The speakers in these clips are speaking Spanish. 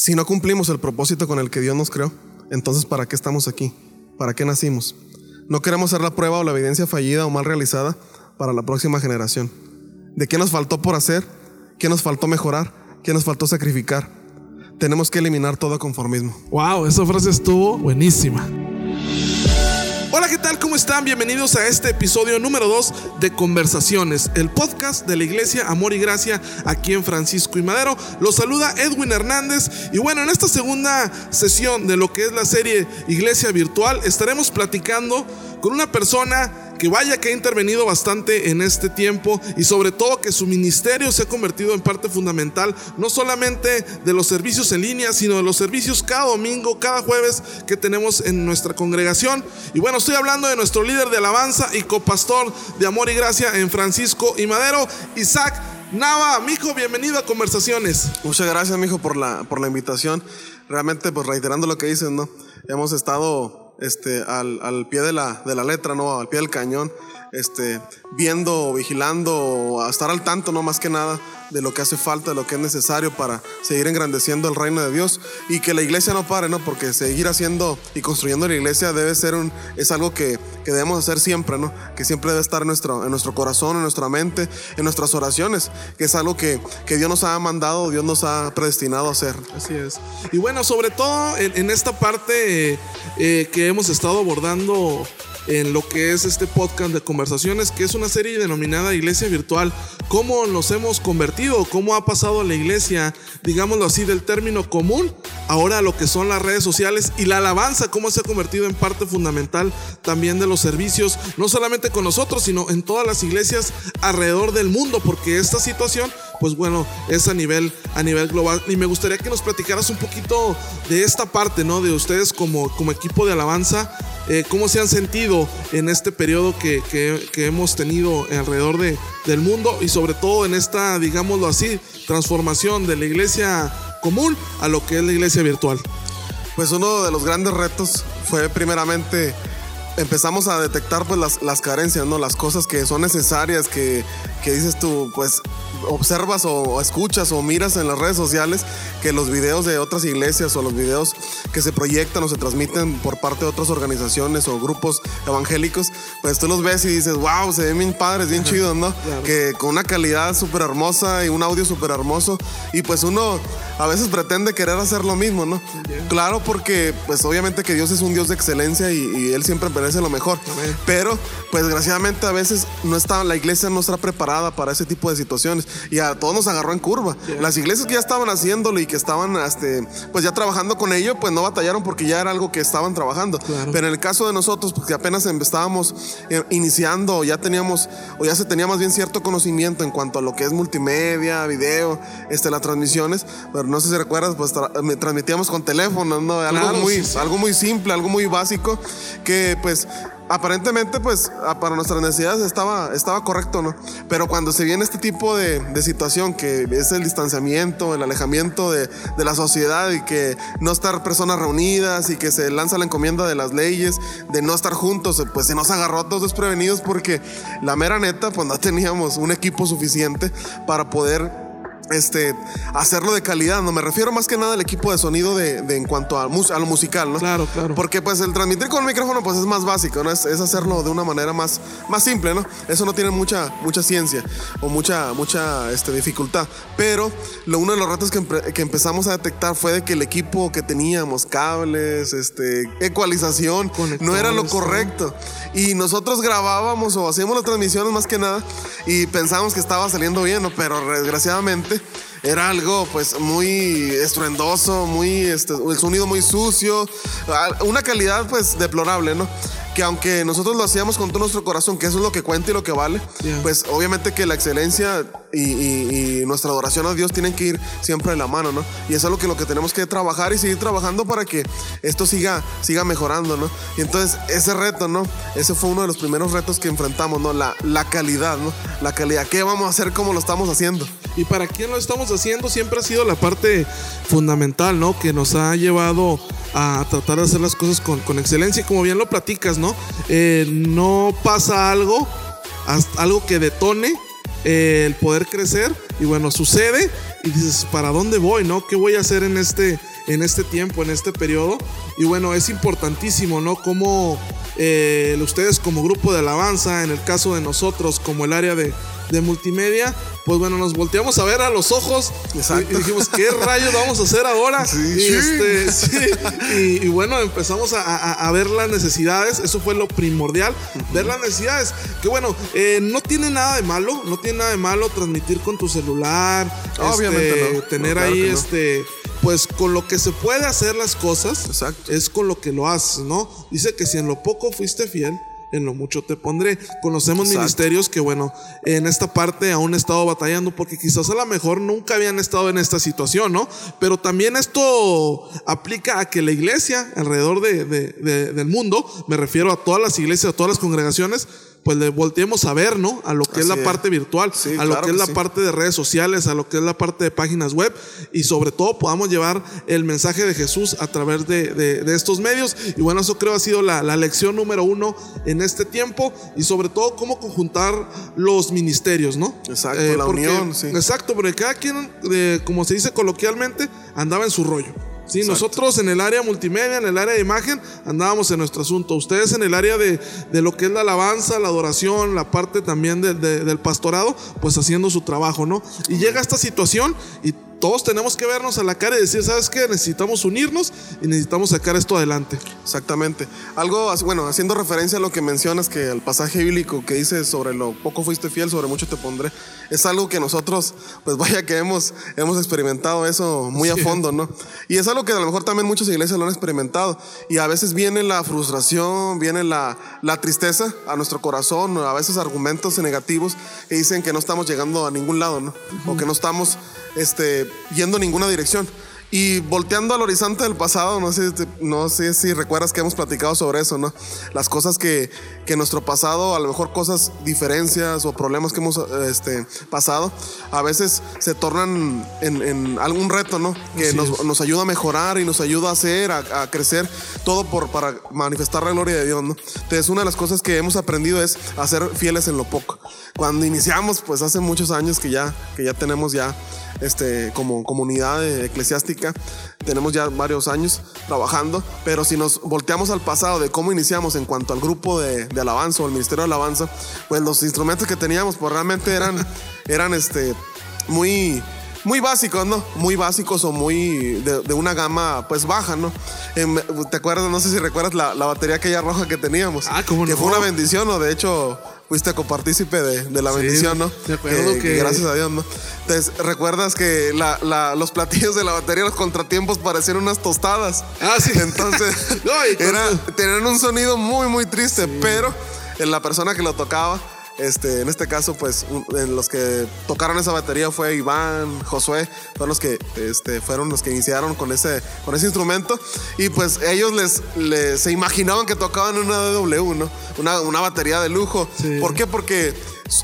si no cumplimos el propósito con el que Dios nos creó, entonces ¿para qué estamos aquí? ¿Para qué nacimos? No queremos ser la prueba o la evidencia fallida o mal realizada para la próxima generación. ¿De qué nos faltó por hacer? ¿Qué nos faltó mejorar? ¿Qué nos faltó sacrificar? Tenemos que eliminar todo conformismo. Wow, esa frase estuvo buenísima. Hola, ¿qué tal? ¿Cómo están? Bienvenidos a este episodio número 2 de Conversaciones, el podcast de la Iglesia Amor y Gracia aquí en Francisco y Madero. Los saluda Edwin Hernández y bueno, en esta segunda sesión de lo que es la serie Iglesia Virtual estaremos platicando con una persona que vaya que ha intervenido bastante en este tiempo y sobre todo que su ministerio se ha convertido en parte fundamental, no solamente de los servicios en línea, sino de los servicios cada domingo, cada jueves que tenemos en nuestra congregación. Y bueno, estoy hablando de nuestro líder de alabanza y copastor de amor y gracia en Francisco y Madero, Isaac. Nava, mijo, bienvenido a Conversaciones. Muchas gracias, mijo, por la, por la invitación. Realmente, pues reiterando lo que dices, ¿no? Hemos estado este, al, al pie de la, de la letra, ¿no? Al pie del cañón, este, viendo, vigilando, a estar al tanto, no más que nada, de lo que hace falta, de lo que es necesario para seguir engrandeciendo el reino de Dios y que la iglesia no pare, ¿no? Porque seguir haciendo y construyendo la iglesia debe ser un, es algo que, que debemos hacer siempre, ¿no? Que siempre debe estar en nuestro, en nuestro corazón, en nuestra mente, en nuestras oraciones, que es algo que, que Dios nos ha mandado, Dios nos ha predestinado a hacer. Así es. Y bueno, sobre todo en, en esta parte eh, que hemos estado abordando en lo que es este podcast de conversaciones, que es una serie denominada Iglesia Virtual. ¿Cómo nos hemos convertido? ¿Cómo ha pasado la iglesia, digámoslo así, del término común, ahora lo que son las redes sociales y la alabanza, cómo se ha convertido en parte fundamental también de los servicios, no solamente con nosotros, sino en todas las iglesias alrededor del mundo, porque esta situación pues bueno, es a nivel, a nivel global. Y me gustaría que nos platicaras un poquito de esta parte, ¿no? De ustedes como, como equipo de alabanza, eh, cómo se han sentido en este periodo que, que, hemos tenido alrededor de, del mundo y sobre todo en esta, digámoslo así, transformación de la iglesia común a lo que es la iglesia virtual. Pues uno de los grandes retos fue primeramente empezamos a detectar pues las, las, carencias, ¿no? Las cosas que son necesarias, que, que dices tú, pues observas o escuchas o miras en las redes sociales que los videos de otras iglesias o los videos que se proyectan o se transmiten por parte de otras organizaciones o grupos evangélicos, pues tú los ves y dices, wow, se ven bien padres, bien chidos, ¿no? Que con una calidad súper hermosa y un audio súper hermoso. Y pues uno a veces pretende querer hacer lo mismo, ¿no? Claro, porque pues obviamente que Dios es un Dios de excelencia y, Él siempre merece lo mejor. Pero pues desgraciadamente a veces no está, la iglesia no está preparada para ese tipo de situaciones y a todos nos agarró en curva. Las iglesias que ya estaban haciéndolo y que estaban este, pues ya trabajando con ello, pues no batallaron porque ya era algo que estaban trabajando. Pero en el caso de nosotros, porque apenas estábamos eh, iniciando, ya teníamos, o ya se tenía más bien cierto conocimiento en cuanto a lo que es multimedia, video, este, las transmisiones, pero no sé si recuerdas, pues transmitíamos con teléfono, ¿no? Algo, muy, algo muy simple, algo muy básico, que pues aparentemente, pues, para nuestras necesidades estaba, estaba correcto, ¿no? Pero cuando se viene este tipo de, situación, que es el distanciamiento, el alejamiento de, de, la sociedad y que no estar personas reunidas y que se lanza la encomienda de las leyes, de no estar juntos, pues se nos agarró a todos desprevenidos porque la mera neta, pues no teníamos un equipo suficiente para poder este, hacerlo de calidad, no me refiero más que nada al equipo de sonido de, en cuanto a, a, lo musical, ¿no? Claro, claro. Porque pues el transmitir con el micrófono pues es más básico, ¿no? Es, hacerlo de una manera más, más simple, ¿no? Eso no tiene mucha, mucha ciencia o mucha, mucha este, dificultad. Pero lo, uno de los retos que, que, empezamos a detectar fue de que el equipo que teníamos, cables, este, ecualización, no era lo correcto. Y nosotros grabábamos o hacíamos las transmisiones más que nada y pensábamos que estaba saliendo bien, ¿no? Pero desgraciadamente era algo pues muy estruendoso, muy este, el sonido muy sucio, una calidad pues deplorable, ¿no? que aunque nosotros lo hacíamos con todo nuestro corazón, que eso es lo que cuenta y lo que vale, pues obviamente que la excelencia y, nuestra adoración a Dios tienen que ir siempre de la mano, ¿no? Y eso es lo que, lo que tenemos que trabajar y seguir trabajando para que esto siga, siga mejorando, ¿no? Y entonces ese reto, ¿no? Ese fue uno de los primeros retos que enfrentamos, ¿no? La, la calidad, ¿no? La calidad. ¿Qué vamos a hacer? ¿Cómo lo estamos haciendo? Y para quién lo estamos haciendo siempre ha sido la parte fundamental, ¿no? Que nos ha llevado a tratar de hacer las cosas con, con excelencia. Y como bien lo platicas, ¿no? Eh, no pasa algo, algo que detone eh, el poder crecer. Y bueno, sucede y dices, ¿para dónde voy, no? ¿Qué voy a hacer en este, en este tiempo, en este periodo? Y bueno, es importantísimo, ¿no? Cómo eh, ustedes como grupo de alabanza, en el caso de nosotros como el área de, de multimedia, pues bueno, nos volteamos a ver a los ojos y, dijimos, ¿qué rayos vamos a hacer ahora? y, Este, y, bueno, empezamos a, ver las necesidades, eso fue lo primordial, ver las necesidades, que bueno, eh, no tiene nada de malo, no tiene nada de malo transmitir con tu celular, Obviamente este, tener ahí este pues con lo que se puede hacer las cosas Exacto. es con lo que lo haces, ¿no? Dice que si en lo poco fuiste fiel, en lo mucho te pondré. Conocemos ministerios que, bueno, en esta parte aún he estado batallando porque quizás a lo mejor nunca habían estado en esta situación, ¿no? Pero también esto aplica a que la iglesia alrededor de, del mundo, me refiero a todas las iglesias, a todas las congregaciones, pues le volteemos a ver, ¿no? A lo que es la parte virtual, a lo que, es la parte de redes sociales, a lo que es la parte de páginas web y sobre todo podamos llevar el mensaje de Jesús a través de, estos medios. Y bueno, eso creo ha sido la, lección número uno en este tiempo y sobre todo cómo conjuntar los ministerios, ¿no? Exacto, eh, la unión, sí. Exacto, porque cada quien, eh, como se dice coloquialmente, andaba en su rollo. Sí, nosotros en el área multimedia, en el área de imagen, andábamos en nuestro asunto. Ustedes en el área de, lo que es la alabanza, la adoración, la parte también del pastorado, pues haciendo su trabajo, ¿no? Y llega esta situación y todos tenemos que vernos a la cara y decir, ¿sabes qué? Necesitamos unirnos y necesitamos sacar esto adelante. Exactamente. Algo, bueno, haciendo referencia a lo que mencionas, que el pasaje bíblico que dice sobre lo poco fuiste fiel, sobre mucho te pondré, es algo que nosotros, pues vaya que hemos, hemos experimentado eso muy a fondo, ¿no? Y es algo que a lo mejor también muchas iglesias lo han experimentado. Y a veces viene la frustración, viene la, la tristeza a nuestro corazón, a veces argumentos negativos que dicen que no estamos llegando a ningún lado, ¿no? O que no estamos este, yendo en ninguna dirección. Y volteando al horizonte del pasado, no sé, no sé si recuerdas que hemos platicado sobre eso, ¿no? Las cosas que, que nuestro pasado, a lo mejor cosas, diferencias o problemas que hemos este, pasado, a veces se tornan en, algún reto, ¿no? Que nos, ayuda a mejorar y nos ayuda a hacer, a, crecer, todo por, para manifestar la gloria de Dios, ¿no? Entonces, una de las cosas que hemos aprendido es a ser fieles en lo poco. Cuando iniciamos, pues hace muchos años que ya, que ya tenemos ya este, como comunidad eclesiástica. Tenemos ya varios años trabajando, pero si nos volteamos al pasado de cómo iniciamos en cuanto al grupo de, alabanza o el ministerio de alabanza, pues los instrumentos que teníamos pues realmente eran, eran este, muy, muy básicos, ¿no? Muy básicos o muy de, una gama pues baja, ¿no? ¿Te acuerdas? No sé si recuerdas la, batería aquella roja que teníamos. Ah, ¿cómo Que fue una bendición, ¿no? De hecho, fuiste copartícipe de, de la bendición, ¿no? De acuerdo que, Gracias a Dios, ¿no? Entonces, ¿recuerdas que los platillos de la batería, los contratiempos, parecían unas tostadas? Ah, sí. Entonces, tenían un sonido muy, muy triste, pero en la persona que lo tocaba este, en este caso, pues, en los que tocaron esa batería fue Iván, Josué, fueron los que, este, fueron los que iniciaron con ese, con ese instrumento. Y pues ellos les, se imaginaban que tocaban una DW, ¿no? Una, una batería de lujo. ¿Por qué? Porque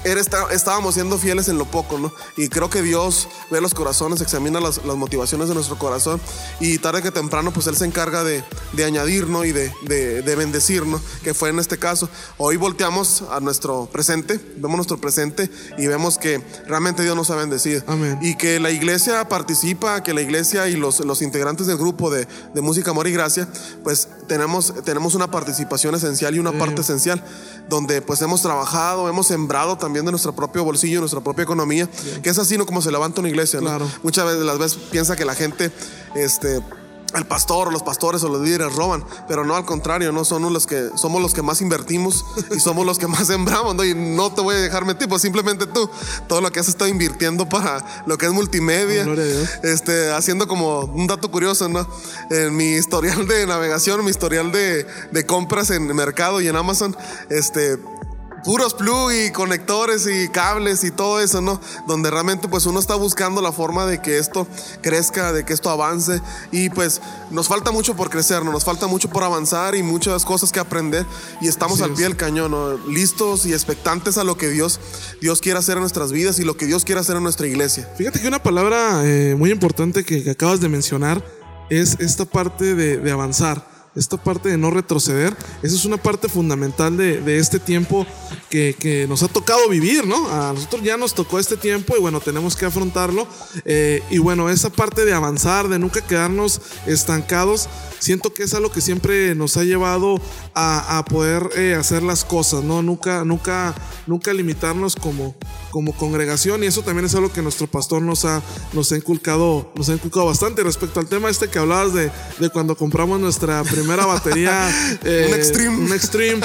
estábamos siendo fieles en lo poco, ¿no? Y creo que Dios ve los corazones, examina las, motivaciones de nuestro corazón y tarde que temprano, pues Él se encarga de, de añadir, ¿no? Y de, de, de bendecir, ¿no? Que fue en este caso. Hoy volteamos a nuestro presente, vemos nuestro presente y vemos que realmente Dios nos ha bendecido. Amén. Y que la iglesia participa, que la iglesia y los, los integrantes del grupo de, de Música, Amor y Gracia, pues tenemos, tenemos una participación esencial y una parte esencial, donde pues hemos trabajado, hemos sembrado también de nuestro propio bolsillo, nuestra propia economía, que es así no como se levanta una iglesia. Muchas veces las veces piensa que la gente, este, el pastor los pastores o los líderes roban, pero no al contrario, no son los que somos los que más invertimos y somos los que más sembramos, ¿no? Y no te voy a dejar mentir, pues simplemente tú, todo lo que has estado invirtiendo para lo que es multimedia, este, haciendo como un dato curioso, ¿no? En mi historial de navegación, mi historial de, de compras en mercado y en Amazon, este, puros plug y conectores y cables y todo eso, ¿no? Donde realmente pues uno está buscando la forma de que esto crezca, de que esto avance y pues nos falta mucho por crecer, ¿no? nos falta mucho por avanzar y muchas cosas que aprender y estamos al pie del cañón, ¿no? listos y expectantes a lo que Dios, Dios quiere hacer en nuestras vidas y lo que Dios quiere hacer en nuestra iglesia. Fíjate que una palabra eh, muy importante que, acabas de mencionar es esta parte de, de avanzar esta parte de no retroceder, esa es una parte fundamental de, de este tiempo que, que, nos ha tocado vivir, ¿no? A nosotros ya nos tocó este tiempo y bueno, tenemos que afrontarlo. Eh, y bueno, esa parte de avanzar, de nunca quedarnos estancados, siento que es algo que siempre nos ha llevado a, a poder eh, hacer las cosas, ¿no? Nunca, nunca, nunca limitarnos como, como congregación y eso también es algo que nuestro pastor nos ha, nos ha inculcado, nos ha inculcado bastante respecto al tema este que hablabas de, de cuando compramos nuestra primera batería. eh, un Extreme. Un Extreme.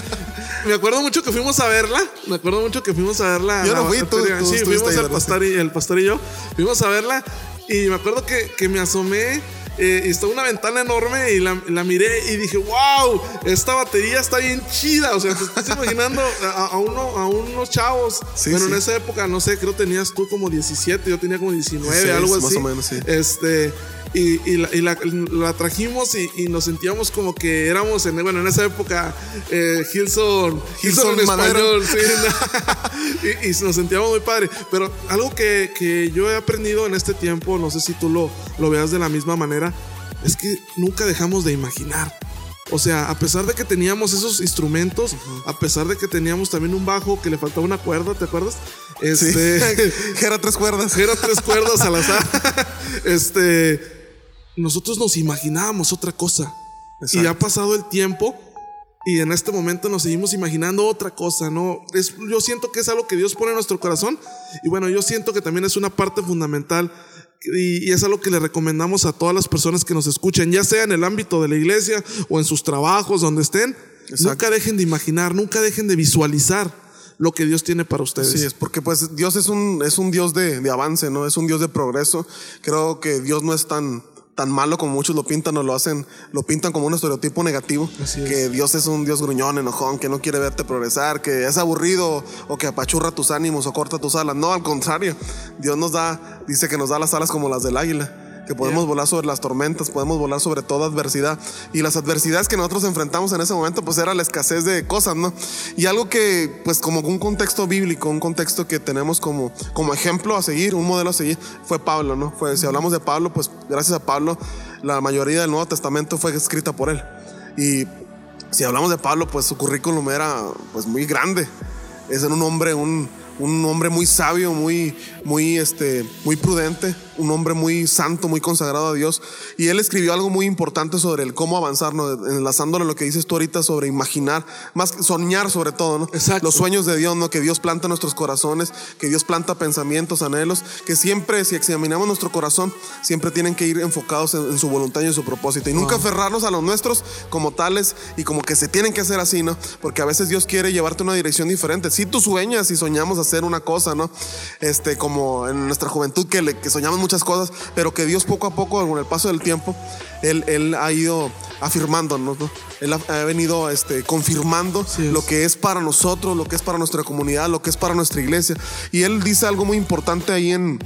Me acuerdo mucho que fuimos a verla. Me acuerdo mucho que fuimos a verla. Yo no fui, tú, tú Sí, fuimos ¿verdad? pastor, y, el pastor y yo. Fuimos a verla y me acuerdo que, que me asomé. Eh, y estaba una ventana enorme y la, la, miré y dije, wow, esta batería está bien chida. O sea, te estás imaginando a, a, uno, a unos chavos. Sí, bueno, sí. en esa época, no sé, creo tenías tú como 17, yo tenía como 19, 16, algo así. más o menos, sí. Este, y, y, la, y la, la, trajimos y, y, nos sentíamos como que éramos en, bueno, en esa época, eh, Hilson, Hilson, en español, sí, y, y, nos sentíamos muy padre. Pero algo que, que, yo he aprendido en este tiempo, no sé si tú lo, lo veas de la misma manera, es que nunca dejamos de imaginar. O sea, a pesar de que teníamos esos instrumentos, uh -huh. a pesar de que teníamos también un bajo que le faltaba una cuerda, ¿te acuerdas? Este, sí. era tres cuerdas. Era tres cuerdas al azar. este, nosotros nos imaginábamos otra cosa. Exacto. Y ha pasado el tiempo y en este momento nos seguimos imaginando otra cosa, ¿no? Es, yo siento que es algo que Dios pone en nuestro corazón y bueno, yo siento que también es una parte fundamental y, y, es algo que le recomendamos a todas las personas que nos escuchan, ya sea en el ámbito de la iglesia o en sus trabajos, donde estén. Exacto. Nunca dejen de imaginar, nunca dejen de visualizar lo que Dios tiene para ustedes. Sí, es porque pues Dios es un, es un Dios de, de avance, ¿no? Es un Dios de progreso. Creo que Dios no es tan, tan malo como muchos lo pintan o lo hacen, lo pintan como un estereotipo negativo. Es. Que Dios es un Dios gruñón, enojón, que no quiere verte progresar, que es aburrido o que apachurra tus ánimos o corta tus alas. No, al contrario. Dios nos da, dice que nos da las alas como las del águila que podemos yeah. volar sobre las tormentas, podemos volar sobre toda adversidad. Y las adversidades que nosotros enfrentamos en ese momento, pues era la escasez de cosas, ¿no? Y algo que, pues como un contexto bíblico, un contexto que tenemos como, como ejemplo a seguir, un modelo a seguir, fue Pablo, ¿no? Fue, si hablamos de Pablo, pues gracias a Pablo, la mayoría del Nuevo Testamento fue escrita por él. Y si hablamos de Pablo, pues su currículum era pues muy grande. Es un hombre, un, un hombre muy sabio, muy, muy, este, muy prudente, un hombre muy santo, muy consagrado a Dios. Y él escribió algo muy importante sobre el cómo avanzar, ¿no? enlazándolo a lo que dices tú ahorita sobre imaginar, más que soñar sobre todo, ¿no? Exacto. Los sueños de Dios, ¿no? Que Dios planta nuestros corazones, que Dios planta pensamientos, anhelos, que siempre, si examinamos nuestro corazón, siempre tienen que ir enfocados en, en su voluntad y en su propósito. Y nunca wow. aferrarnos a los nuestros como tales y como que se tienen que hacer así, ¿no? Porque a veces Dios quiere llevarte una dirección diferente. Si tú sueñas y soñamos hacer una cosa, ¿no? Este, como en nuestra juventud que, le, que soñamos muchas cosas, pero que Dios poco a poco, con el paso del tiempo, Él, él ha ido afirmándonos, ¿no? Él ha, ha venido este, confirmando Sí lo que es para nosotros, lo que es para nuestra comunidad, lo que es para nuestra iglesia. Y Él dice algo muy importante ahí en,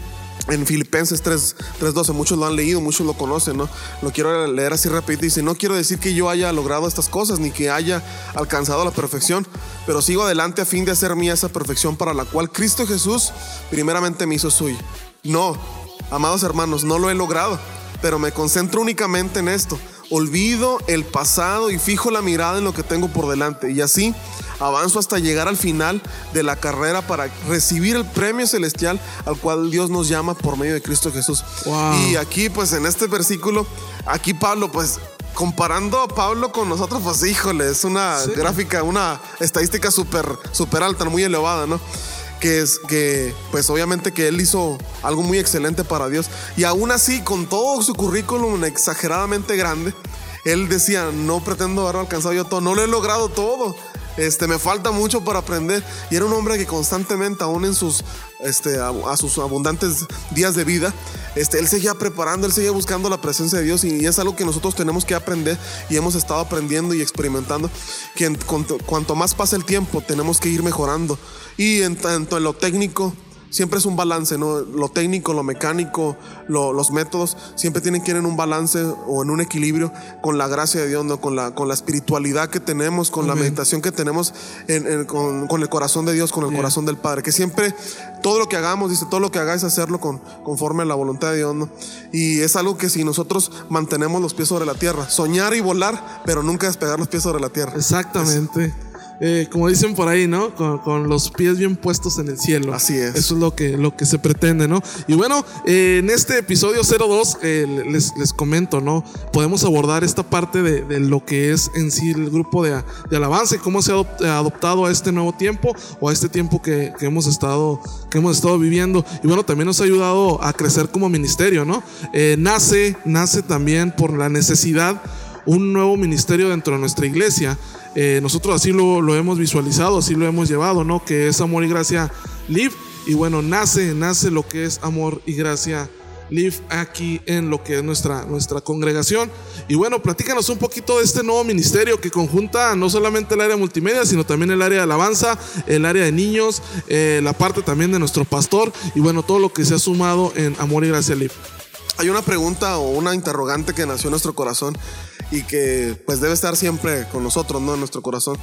en Filipenses 3, 3.12, muchos lo han leído, muchos lo conocen, ¿no? Lo quiero leer así rápido. Dice, no quiero decir que yo haya logrado estas cosas, ni que haya alcanzado la perfección, pero sigo adelante a fin de hacer mía esa perfección para la cual Cristo Jesús primeramente me hizo suyo. No, amados hermanos, no lo he logrado, pero me concentro únicamente en esto. Olvido el pasado y fijo la mirada en lo que tengo por delante. Y así avanzo hasta llegar al final de la carrera para recibir el premio celestial al cual Dios nos llama por medio de Cristo Jesús. Wow. Y aquí, pues en este versículo, aquí Pablo, pues comparando a Pablo con nosotros, pues híjole, es una Sí. gráfica, una estadística súper, súper alta, muy elevada, ¿no? que es que pues obviamente que él hizo algo muy excelente para Dios y aún así con todo su currículum exageradamente grande él decía no pretendo haber alcanzado yo todo no lo he logrado todo este me falta mucho para aprender. Y era un hombre que constantemente aún en sus este a, sus abundantes días de vida este él seguía preparando él seguía buscando la presencia de Dios y, es algo que nosotros tenemos que aprender y hemos estado aprendiendo y experimentando que cuanto más pasa el tiempo tenemos que ir mejorando. Y en tanto en lo técnico siempre es un balance, ¿no? Lo técnico, lo mecánico, los métodos, siempre tienen que ir en un balance o en un equilibrio con la gracia de Dios, ¿no? Con la, con la espiritualidad que tenemos, con la meditación que tenemos con, el corazón de Dios, con el corazón del Padre. Que siempre todo lo que hagamos, dice, todo lo que hagáis, hacerlo con, conforme a la voluntad de Dios, ¿no? Y es algo que si nosotros mantenemos los pies sobre la tierra, soñar y volar, pero nunca despegar los pies sobre la tierra. Exactamente. Eh, como dicen por ahí, ¿no? Con, los pies bien puestos en el cielo. Así es. Eso es lo que, lo que se pretende, ¿no? Y bueno, eh, en este episodio 02 eh, les, les, comento, ¿no? Podemos abordar esta parte de, lo que es en sí el grupo de, de alabanza y cómo se ha adoptado a este nuevo tiempo o a este tiempo que, que, hemos, estado, que hemos estado viviendo. Y bueno, también nos ha ayudado a crecer como ministerio, ¿no? nace, nace también por la necesidad un nuevo ministerio dentro de nuestra iglesia eh, nosotros así lo, hemos visualizado, así lo hemos llevado, ¿no? Que es Amor y Gracia Live. Y bueno, nace, nace lo que es Amor y Gracia Live aquí en lo que es nuestra, nuestra congregación. Y bueno, platícanos un poquito de este nuevo ministerio que conjunta no solamente el área multimedia, sino también el área de alabanza, el área de niños, eh, la parte también de nuestro pastor y bueno, todo lo que se ha sumado en Amor y Gracia Live. Hay una pregunta o una interrogante que nació en nuestro corazón y que pues debe estar siempre con nosotros, ¿no? En nuestro corazón.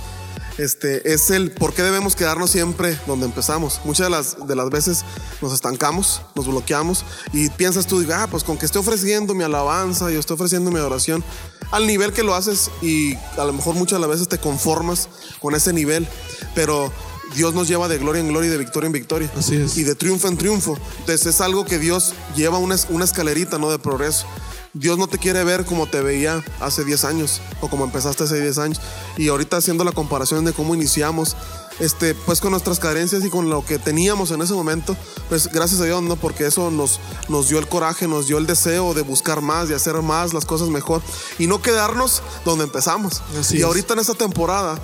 Este, es el por qué debemos quedarnos siempre donde empezamos. Muchas de las, de las veces nos estancamos, nos bloqueamos y piensas tú, ah, pues con que esté ofreciendo mi alabanza, yo estoy ofreciendo mi adoración, al nivel que lo haces y a lo mejor muchas de las veces te conformas con ese nivel, pero Dios nos lleva de gloria en gloria y de victoria en victoria. Así es. Y de triunfo en triunfo. Entonces es algo que Dios lleva una, una escalerita, ¿no? De progreso. Dios no te quiere ver como te veía hace 10 años o como empezaste hace 10 años. Y ahorita haciendo la comparación de cómo iniciamos, este, pues con nuestras carencias y con lo que teníamos en ese momento, pues gracias a Dios, ¿no? Porque eso nos, nos dio el coraje, nos dio el deseo de buscar más, de hacer más, las cosas mejor y no quedarnos donde empezamos. y ahorita en esta temporada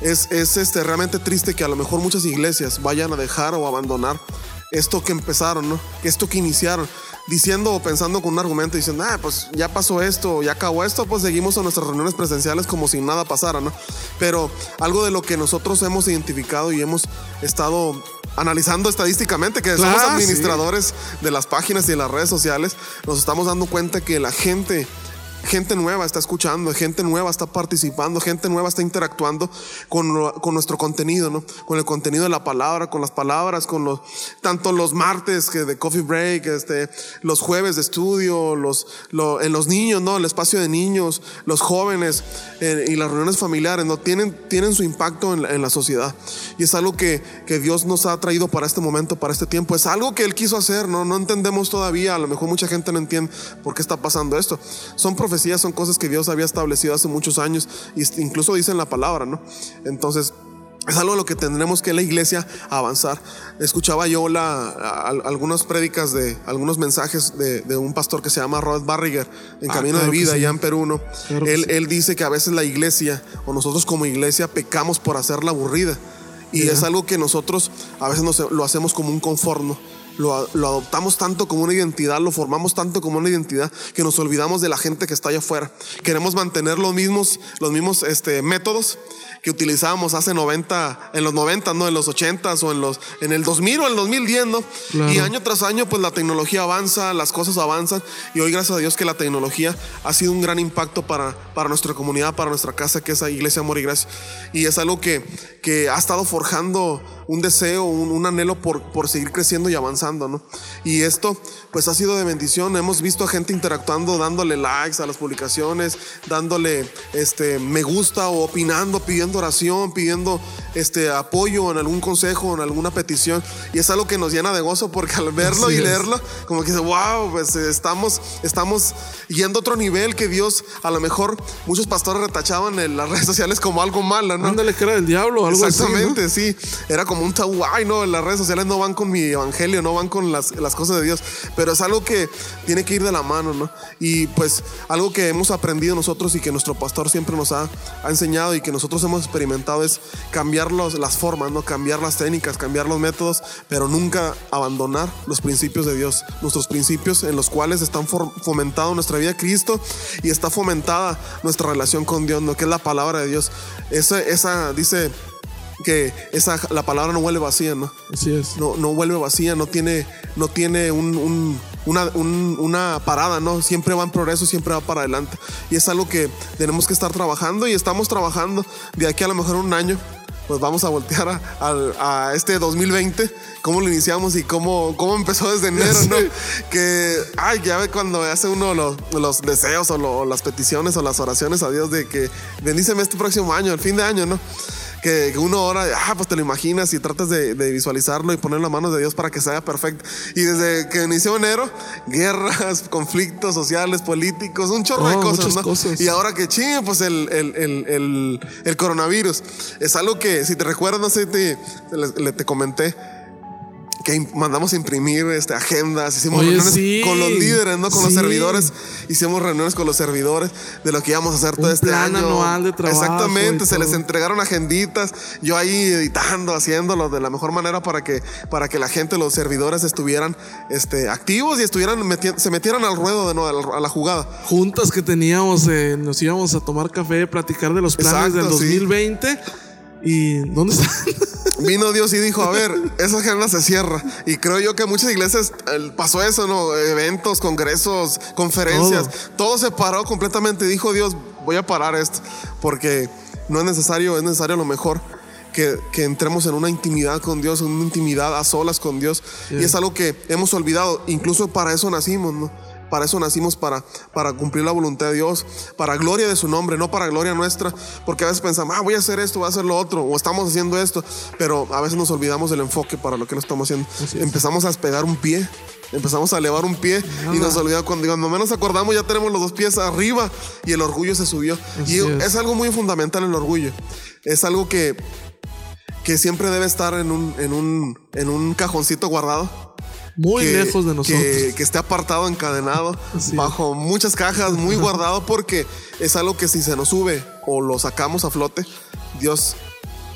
es, es este, realmente triste que a lo mejor muchas iglesias vayan a dejar o abandonar esto que empezaron, ¿no? Esto que iniciaron diciendo o pensando con un argumento, diciendo, ah, pues ya pasó esto, ya acabó esto, pues seguimos a nuestras reuniones presenciales como si nada pasara, ¿no? Pero algo de lo que nosotros hemos identificado y hemos estado analizando estadísticamente, que somos administradores de las páginas y de las redes sociales, nos estamos dando cuenta que la gente gente nueva está escuchando, gente nueva está participando, gente nueva está interactuando con, con, nuestro contenido, ¿no? Con el contenido de la palabra, con las palabras, con los, tanto los martes que de coffee break, este, los jueves de estudio, los, en los niños, ¿no? El espacio de niños, los jóvenes eh, y las reuniones familiares, ¿no? Tienen, tienen su impacto en, en la sociedad. Y es algo que, que Dios nos ha traído para este momento, para este tiempo. Es algo que Él quiso hacer, ¿no? No entendemos todavía, a lo mejor mucha gente no entiende por qué está pasando esto. Son son cosas que Dios había establecido hace muchos años, incluso dice en la palabra, ¿no? Entonces, es algo en lo que tendremos que la iglesia avanzar. Escuchaba yo la, algunas prédicas de algunos mensajes de, un pastor que se llama Rod Barriger en ah, Camino de Vida, allá en Perú. ¿no? él, él, dice que a veces la iglesia o nosotros como iglesia pecamos por hacerla aburrida. Y es algo que nosotros a veces nos, lo hacemos como un conformo lo, adoptamos tanto como una identidad, lo formamos tanto como una identidad que nos olvidamos de la gente que está allá afuera. Queremos mantener los mismos, los mismos este, métodos que utilizábamos hace 90, en los 90, ¿no? En los 80 o en los, en el 2000 o en el 2010, ¿no? Y año tras año, pues la tecnología avanza, las cosas avanzan. Y hoy, gracias a Dios, que la tecnología ha sido un gran impacto para, para nuestra comunidad, para nuestra casa, que es la Iglesia Amor y Gracia. Y es algo que, que ha estado forjando un deseo, un, anhelo por, por, seguir creciendo y avanzando, ¿no? Y esto, pues ha sido de bendición. Hemos visto a gente interactuando, dándole likes a las publicaciones, dándole este, me gusta o opinando, pidiendo oración, pidiendo este, apoyo en algún consejo, en alguna petición. Y es algo que nos llena de gozo porque al verlo y leerlo, como que dice, wow, pues estamos, estamos yendo a otro nivel que Dios, a lo mejor muchos pastores retachaban en las redes sociales como algo malo, ¿no? Ándale, que era del diablo, algo Exactamente, sí. Era como un tabú, ay, no, las redes sociales no van con mi evangelio, no van con las, las cosas de Dios. Pero es algo que tiene que ir de la mano, ¿no? Y pues algo que hemos aprendido nosotros y que nuestro pastor siempre nos ha, ha enseñado y que nosotros hemos experimentado es cambiar los, las formas, ¿no? Cambiar las técnicas, cambiar los métodos, pero nunca abandonar los principios de Dios, nuestros principios en los cuales están fomentado nuestra vida de Cristo y está fomentada nuestra relación con Dios, ¿no? Que es la palabra de Dios. Esa, esa dice que esa, la palabra no vuelve vacía, ¿no? Así es. No, no vuelve vacía, no tiene, no tiene un, un- una, un- una parada, ¿no? Siempre va en progreso, siempre va para adelante. Y es algo que tenemos que estar trabajando y estamos trabajando de aquí a lo mejor un año. Pues vamos a voltear a, a- a este 2020, cómo lo iniciamos y cómo, cómo empezó desde enero, ¿no? Que, ay, ya ve cuando hace uno los, los deseos o, lo- o las peticiones o las oraciones a Dios de que bendíceme este próximo año, el fin de año, ¿no? Que, que uno ora, ah, pues te lo imaginas y tratas de, de visualizarlo y poner en las manos de Dios para que sea perfecto. Y desde que inició enero, guerras, conflictos sociales, políticos, un chorro de Oh, cosas, ¿no? cosas. Y ahora que chingue, pues el, el, el, el, coronavirus es algo que, si te recuerdas, no sé, te, te, le- te comenté. Que mandamos imprimir este, agendas, hicimos Oye, reuniones sí. con los líderes, ¿no? Con los servidores. Hicimos reuniones con los servidores de lo que íbamos a hacer todo este plan año. anual de trabajo Exactamente, se les entregaron agenditas, yo ahí editando, haciéndolo de la mejor manera para que, para que la gente, los servidores estuvieran este, activos y estuvieran meti- se metieran al ruedo de nuevo, a la- jugada. Juntas que teníamos, eh, nos íbamos a tomar café, platicar de los planes Exacto, del sí. 2020. ¿Y dónde están? Vino Dios y dijo, a ver, esa agenda se cierra. Y creo yo que muchas iglesias eh, pasó eso, ¿no? Eventos, congresos, conferencias, todo, se paró completamente. Dijo Dios, voy a parar esto, porque no es necesario, es necesario lo mejor. Que, que entremos en una intimidad con Dios, en una intimidad a solas con Dios. Y es algo que hemos olvidado. Incluso para eso nacimos, ¿no? Para eso nacimos, para, para cumplir la voluntad de Dios, para gloria de su nombre, no para gloria nuestra, porque a veces pensamos, ah, voy a hacer esto, voy a hacer lo otro, o estamos haciendo esto, pero a veces nos olvidamos del enfoque para lo que lo estamos haciendo. Es. Empezamos a despegar un pie, empezamos a elevar un pie y nos olvidamos, cuando, cuando menos acordamos ya tenemos los dos pies arriba y el orgullo se subió. Así y es. es algo muy fundamental el orgullo, es algo que, que siempre debe estar en un, en un, en un cajoncito guardado Muy que- lejos de nosotros. Que, que esté apartado, encadenado, bajo muchas cajas, muy guardado, porque es algo que si se nos sube o lo sacamos a flote, Dios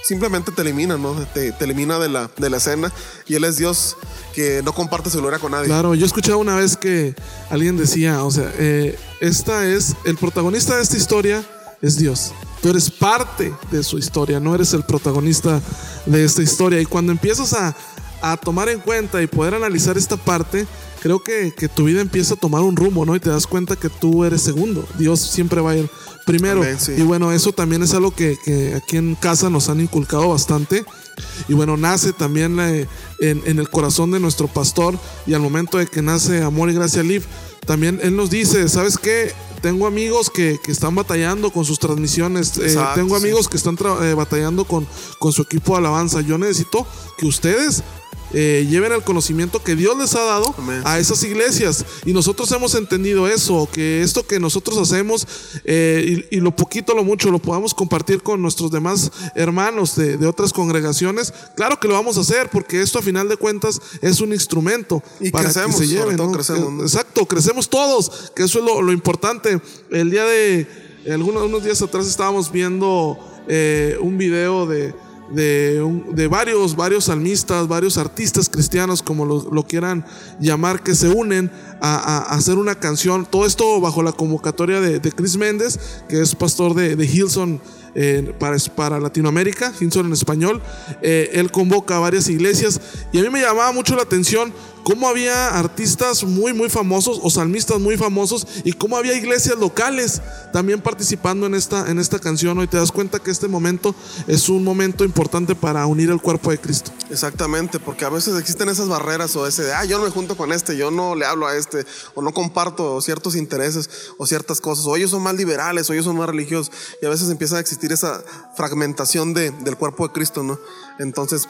simplemente te elimina, ¿no? Te, te elimina de la, de la escena. Y Él es Dios que no comparte su gloria con nadie. Claro, yo escuchaba una vez que alguien decía, o sea, eh, esta es, el protagonista de esta historia es Dios. Tú eres parte de su historia, no eres el protagonista de esta historia. Y cuando empiezas a, a tomar en cuenta y poder analizar esta parte, creo que, que tu vida empieza a tomar un rumbo, ¿no? Y te das cuenta que tú eres segundo. Dios siempre va a ir primero. Amén, sí. Y bueno, eso también es algo que, que aquí en casa nos han inculcado bastante. Y bueno, nace también eh, en, en el corazón de nuestro pastor y al momento de que nace Amor y Gracia Live, también él nos dice, ¿sabes qué? Tengo amigos que, que están batallando con sus transmisiones, eh, tengo sí. amigos que están eh, batallando con, con su equipo de alabanza. Yo necesito que ustedes eh, lleven el conocimiento que Dios les ha dado Amén. a esas iglesias. Y nosotros hemos entendido eso, que esto que nosotros hacemos eh, y, y lo poquito, lo mucho, lo podamos compartir con nuestros demás hermanos de, de otras congregaciones. Claro que lo vamos a hacer, porque esto a final de cuentas es un instrumento Y para crecemos, que se ¿no? crecemos, ¿no? Exacto, crecemos todos, que eso es lo, lo importante. El día de, algunos unos días atrás estábamos viendo eh, un video de, de, de varios, varios salmistas, varios artistas cristianos, como lo, quieran llamar, que se unen a, a- hacer una canción. Todo esto bajo la convocatoria de, de Chris Méndez, que es pastor de, de Hillsong eh, para, para Latinoamérica, Hillsong en español. Eh, él convoca a varias iglesias y a mí me llamaba mucho la atención cómo había artistas muy, muy famosos o salmistas muy famosos y cómo había iglesias locales también participando en esta, en esta canción. Hoy te das cuenta que este momento es un momento importante para unir el cuerpo de Cristo. Exactamente, porque a veces existen esas barreras o ese de, ah, yo no me junto con este, yo no le hablo a este, o no comparto ciertos intereses o ciertas cosas, o ellos son más liberales, o ellos son más religiosos, y a veces empieza a existir esa fragmentación de, del cuerpo de Cristo, ¿no? Entonces,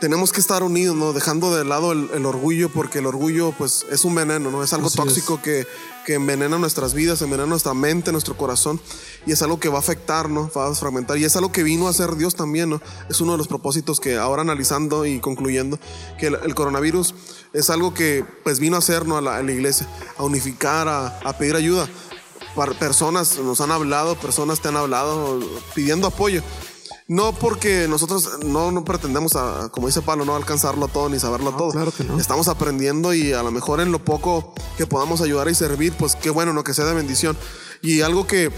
tenemos que estar unidos, ¿no? Dejando de lado el, el orgullo, porque el orgullo, pues, es un veneno, ¿no? Es algo Así tóxico que, que envenena nuestras vidas, envenena nuestra mente, nuestro corazón, y es algo que va a afectar, ¿no? Va a fragmentar, y es algo que vino a hacer Dios también, ¿no? Es uno de los propósitos que ahora analizando y concluyendo, que el, el coronavirus es algo que, pues, vino a hacer, ¿no? A la, a la iglesia, a unificar, a, a pedir ayuda. Personas nos han hablado, personas te han hablado pidiendo apoyo. No porque nosotros no, no pretendemos, a, como dice Pablo, no alcanzarlo todo ni saberlo todo. claro que no. Estamos aprendiendo y a lo mejor en lo poco que podamos ayudar y servir, pues qué bueno, no que sea de bendición. Y algo que,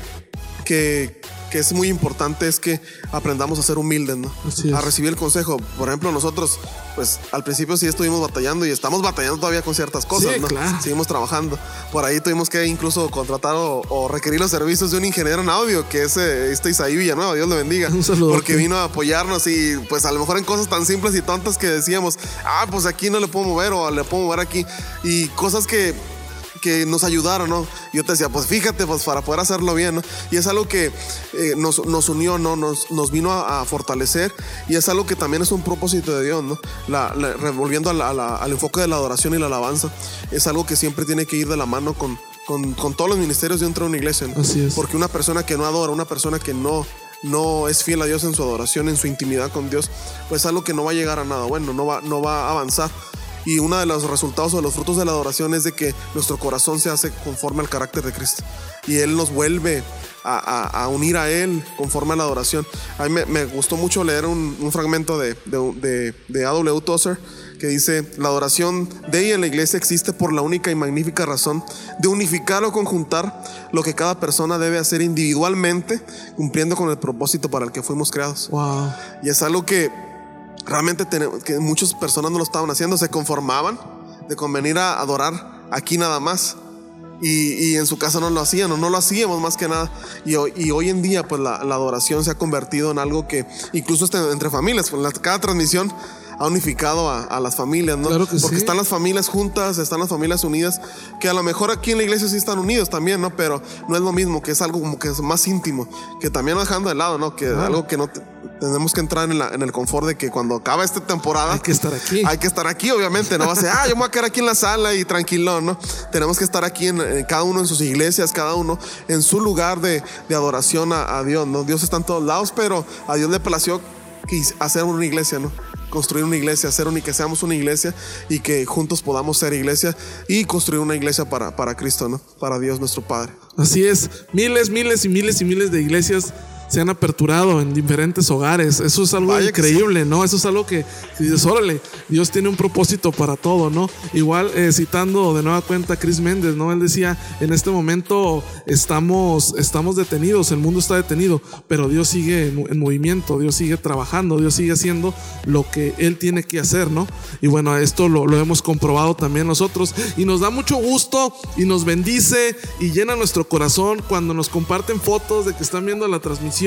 que, que es muy importante es que aprendamos a ser humildes, ¿no? A recibir el consejo. Por ejemplo, nosotros, pues al principio sí estuvimos batallando y estamos batallando todavía con ciertas cosas, Sí, ¿no? claro. Seguimos trabajando. Por ahí tuvimos que incluso contratar o, o requerir los servicios de un ingeniero en audio, que es eh, este Isaí Villanueva, Dios le bendiga. Un saludote. Porque vino a apoyarnos y pues a lo mejor en cosas tan simples y tontas que decíamos, ah, pues aquí no le puedo mover o le puedo mover aquí. Y cosas que que nos ayudaron, ¿no? Yo te decía, pues fíjate, pues para poder hacerlo bien, ¿no? Y es algo que eh, nos, nos unió, ¿no? Nos, nos vino a, a fortalecer y es algo que también es un propósito de Dios, ¿no? La, la- revolviendo a la- al enfoque de la adoración y la alabanza, es algo que siempre tiene que ir de la mano con, con, con todos los ministerios dentro de una iglesia, ¿no? Así es. Porque una persona que no adora, una persona que no, no es fiel a Dios en su adoración, en su intimidad con Dios, pues es algo que no va a llegar a nada bueno, no va, no va a avanzar. Y uno de los resultados o de los frutos de la adoración es de que nuestro corazón se hace conforme al carácter de Cristo. Y Él nos vuelve a, a- a unir a Él conforme a la adoración. A mí me, me gustó mucho leer un, un fragmento de, de, de, de A.W. Tozer que dice, la adoración de ella en la iglesia existe por la única y magnífica razón de unificar o conjuntar lo que cada persona debe hacer individualmente, cumpliendo con el propósito para el que fuimos creados. Wow. Y es algo que realmente que muchas personas no lo estaban haciendo, se conformaban de convenir a adorar aquí nada más. Y, y en su casa no lo hacían, o no lo hacíamos más que nada. Y, hoy- en día, pues la, adoración se ha convertido en algo que, incluso entre familias, pues, cada transmisión ha unificado a, a las familias, ¿no? Claro que Porque sí. están las familias juntas, están las familias unidas, que a lo mejor aquí en la iglesia sí están unidos también, ¿no? Pero no es lo mismo, que es algo como que es más íntimo, que también dejando de lado, ¿no? Que algo que no te- tenemos que entrar en, la- en el confort de que cuando acaba esta temporada Hay que estar aquí. hay que estar aquí, obviamente. No va a ser, ah, yo me voy a quedar aquí en la sala y tranquilo, ¿no? Tenemos que estar aquí en, en cada uno en sus iglesias, cada uno en su lugar de, de adoración a, a Dios, ¿no? Dios está en todos lados, pero a Dios le plació hacer una iglesia, ¿no? Construir una iglesia, hacer que seamos una iglesia y que juntos podamos ser iglesia y construir una iglesia para, para Cristo, ¿no? Para Dios nuestro Padre. Así es, miles, miles y miles y miles de iglesias se han aperturado en diferentes hogares. Eso es algo Vaya increíble, ¿no? Eso es algo que que dices, órale, Dios tiene un propósito para todo, ¿no? Igual eh, citando de nueva cuenta a Chris Méndez, ¿no? Él decía, en este momento estamos, estamos detenidos, el mundo está detenido, pero Dios sigue en, en movimiento, Dios sigue trabajando, Dios sigue haciendo lo que Él tiene que hacer, ¿no? Y bueno, esto lo, lo hemos comprobado también nosotros y nos da mucho gusto y nos bendice y llena nuestro corazón cuando nos comparten fotos de que están viendo la transmisión,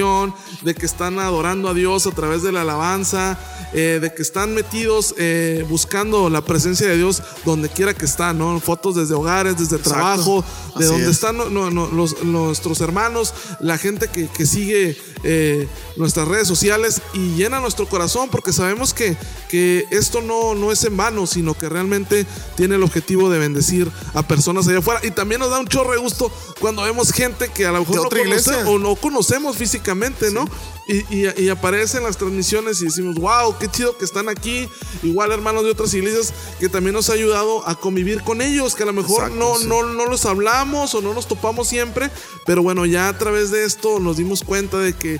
de que están adorando a Dios a través de la alabanza, eh, de que están metidos eh, buscando la presencia de Dios donde quiera que están, ¿no? Fotos desde hogares, desde Exacto. trabajo, de Así donde es. están no- no- no, los- nuestros hermanos, la gente que, que sigue eh, nuestras redes sociales y llena nuestro corazón porque sabemos que, que esto no, no es en vano, sino que realmente tiene el objetivo de bendecir a personas allá afuera. Y también nos da un chorro de gusto cuando vemos gente que a lo mejor no, conoce- o no conocemos físicamente, ¿no? Y, y, y aparecen las transmisiones y decimos, wow, qué chido que están aquí. Igual hermanos de otras iglesias que también nos ha ayudado a convivir con ellos, que a lo mejor Exacto, no, sí. no, no los hablamos o no nos topamos siempre, pero bueno, ya a través de esto nos dimos cuenta de que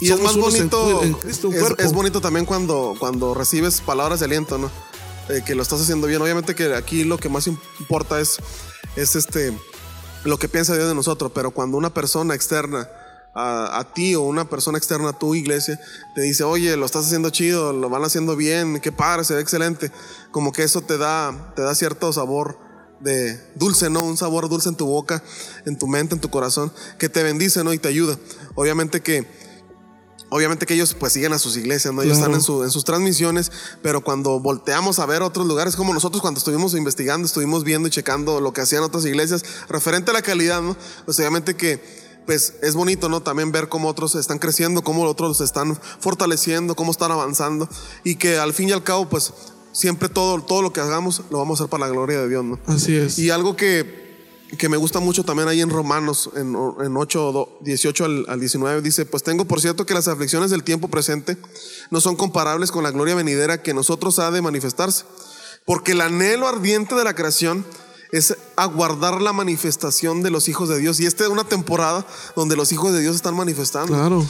Y es más en- bonito, en, Cristo, un es, cuerpo. es bonito también cuando, cuando recibes palabras de aliento, ¿no? Eh, que lo estás haciendo bien. Obviamente que aquí lo que más importa es, es este, lo que piensa Dios de nosotros, pero cuando una persona externa a, a ti o una persona externa a tu iglesia te dice, oye, lo estás haciendo chido, lo van haciendo bien, qué padre, se ve excelente, como que eso te da, te da cierto sabor de dulce, ¿no? Un sabor dulce en tu boca, en tu mente, en tu corazón, que te bendice, ¿no? Y te ayuda. Obviamente que Obviamente que ellos pues siguen a sus iglesias, ¿no? Ellos Claro. están en, su- en sus transmisiones, pero cuando volteamos a ver otros lugares, como nosotros cuando estuvimos investigando, estuvimos viendo y checando lo que hacían otras iglesias, referente a la calidad, ¿no? Pues obviamente que pues es bonito, ¿no? También ver cómo otros están creciendo, cómo otros se están fortaleciendo, cómo están avanzando y que al fin y al cabo pues siempre todo, todo lo que hagamos lo vamos a hacer para la gloria de Dios, ¿no? Así es. Y algo que, que me gusta mucho también ahí en Romanos, en, en 8, do- 18 al, al 19, dice, pues tengo por cierto que las aflicciones del tiempo presente no son comparables con la gloria venidera que nosotros ha de manifestarse. Porque el anhelo ardiente de la creación es aguardar la manifestación de los hijos de Dios. Y esta es una temporada donde los hijos de Dios están manifestando. Claro.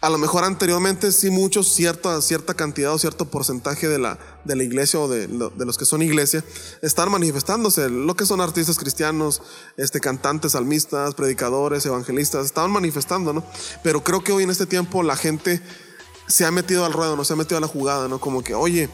A lo mejor anteriormente sí muchos, cierta, cierta cantidad o cierto porcentaje de la, de la iglesia o de, de, los que son iglesia están manifestándose. Lo que son artistas cristianos, este, cantantes, salmistas, predicadores, evangelistas, estaban manifestando, ¿no? Pero creo que hoy en este tiempo la gente se ha metido al ruedo, no se ha metido a la jugada, ¿no? Como que, oye,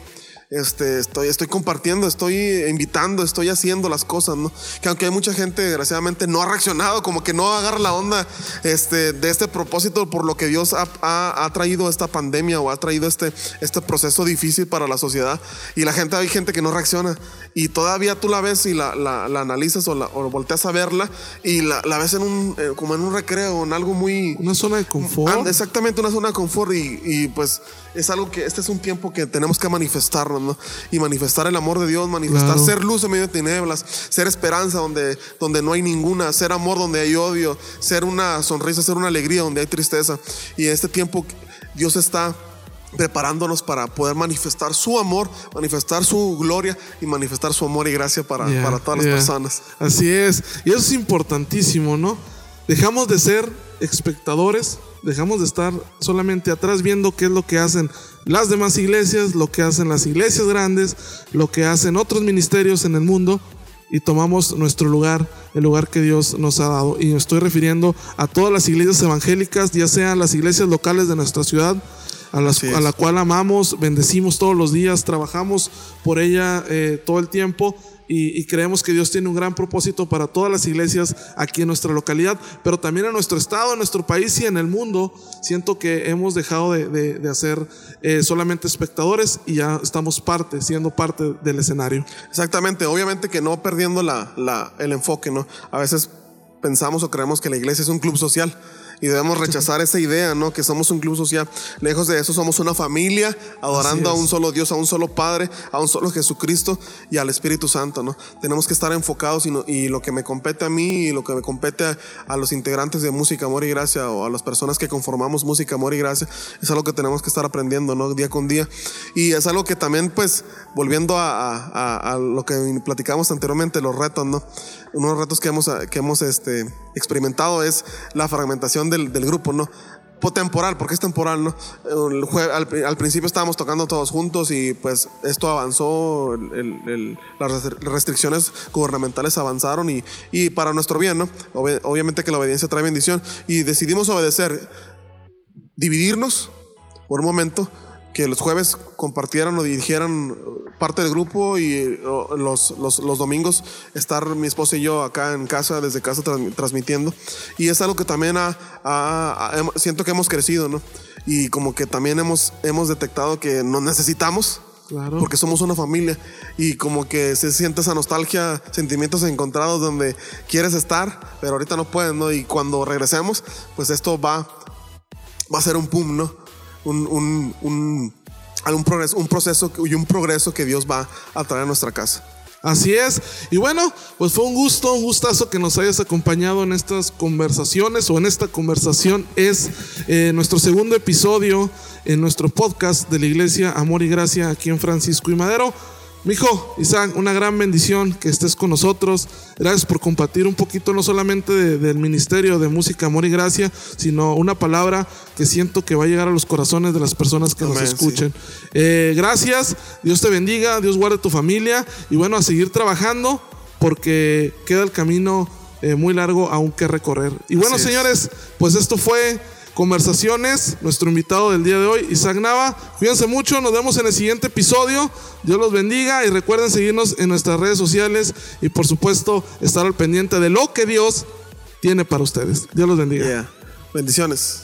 este, estoy, estoy compartiendo, estoy invitando, estoy haciendo las cosas, ¿no? Que aunque hay mucha gente, desgraciadamente, no ha reaccionado, como que no agarra la onda este, de este propósito por lo que Dios ha, ha, traído esta pandemia o ha traído este, este proceso difícil para la sociedad. Y la gente, hay gente que no reacciona. Y todavía tú la ves y la, la, analizas o, la, o volteas a verla y la, la ves en un, eh, como en un recreo, en algo muy... Una zona de confort. Exactamente, una zona de confort y, y pues es algo que este es un tiempo que tenemos que manifestarnos, ¿no? Y manifestar el amor de Dios, manifestar, ser luz en medio de tinieblas, ser esperanza donde, donde no hay ninguna, ser amor donde hay odio, ser una sonrisa, ser una alegría donde hay tristeza. Y en este tiempo Dios está preparándonos para poder manifestar su amor, manifestar su gloria y manifestar su amor y gracia para, para todas las personas. Así es. Y eso es importantísimo, ¿no? Dejamos de ser espectadores dejamos de estar solamente atrás viendo qué es lo que hacen las demás iglesias, lo que hacen las iglesias grandes, lo que hacen otros ministerios en el mundo y tomamos nuestro lugar, el lugar que Dios nos ha dado. Y me estoy refiriendo a todas las iglesias evangélicas, ya sean las iglesias locales de nuestra ciudad, a, a la cual amamos, bendecimos todos los días, trabajamos por ella eh, todo el tiempo y, creemos que Dios tiene un gran propósito para todas las iglesias aquí en nuestra localidad, pero también en nuestro estado, en nuestro país y en el mundo. Siento que hemos dejado de, de, hacer eh, solamente espectadores y ya estamos parte, siendo parte del escenario. Exactamente, obviamente que no perdiendo la, la, el enfoque, ¿no? A veces pensamos o creemos que la iglesia es un club social y debemos rechazar esa idea, ¿no? Que somos un club social. Lejos de eso, somos una familia adorando a un solo Dios, a un solo Padre, a un solo Jesucristo y al Espíritu Santo, ¿no? Tenemos que estar enfocados y, y lo que me compete a mí y lo que me compete a, los integrantes de Música, Amor y Gracia o a las personas que conformamos Música, Amor y Gracia, es algo que tenemos que estar aprendiendo, ¿no? Día con día. Y es algo que también, pues, volviendo a, a lo que platicamos anteriormente, los retos, ¿no? uno de los retos que hemos, que hemos este, experimentado es la fragmentación del, grupo, ¿no? temporal, porque es temporal, ¿no? al, principio estábamos tocando todos juntos y pues esto avanzó, las restricciones gubernamentales avanzaron y, y para nuestro bien, ¿no? obviamente que la obediencia trae bendición y decidimos obedecer, dividirnos por un momento que los jueves compartieran o dirigieran parte del grupo y los, los, los, domingos estar mi esposa y yo acá en casa, desde casa transmitiendo. Y es algo que también siento que hemos crecido, ¿no? Y como que también hemos, hemos detectado que nos necesitamos. Claro. Porque somos una familia y como que se siente esa nostalgia, sentimientos encontrados donde quieres estar, pero ahorita no puedes, ¿no? Y cuando regresemos, pues esto va, va a ser un pum, ¿no? Un, un, un, progreso, un proceso y un progreso que Dios va a traer a nuestra casa. Así es. Y bueno, pues fue un gusto, un gustazo que nos hayas acompañado en estas conversaciones o en esta conversación. Es eh, nuestro segundo episodio en nuestro podcast de la Iglesia Amor y Gracia aquí en Francisco y Madero. Mijo, Isaac, una gran bendición que estés con nosotros. Gracias por compartir un poquito no solamente del Ministerio de Música, Amor y Gracia, sino una palabra que siento que va a llegar a los corazones de las personas que nos escuchen. Eh, gracias, Dios te bendiga, Dios guarde tu familia y bueno, a seguir trabajando porque queda el camino eh, muy largo aún que recorrer. Y bueno, señores, pues esto fue conversaciones. Nuestro invitado del día de hoy, Isaac Nava. Cuídense mucho, nos vemos en el siguiente episodio. Dios los bendiga y recuerden seguirnos en nuestras redes sociales y por supuesto estar al pendiente de lo que Dios tiene para ustedes. Dios los bendiga. Bendiciones.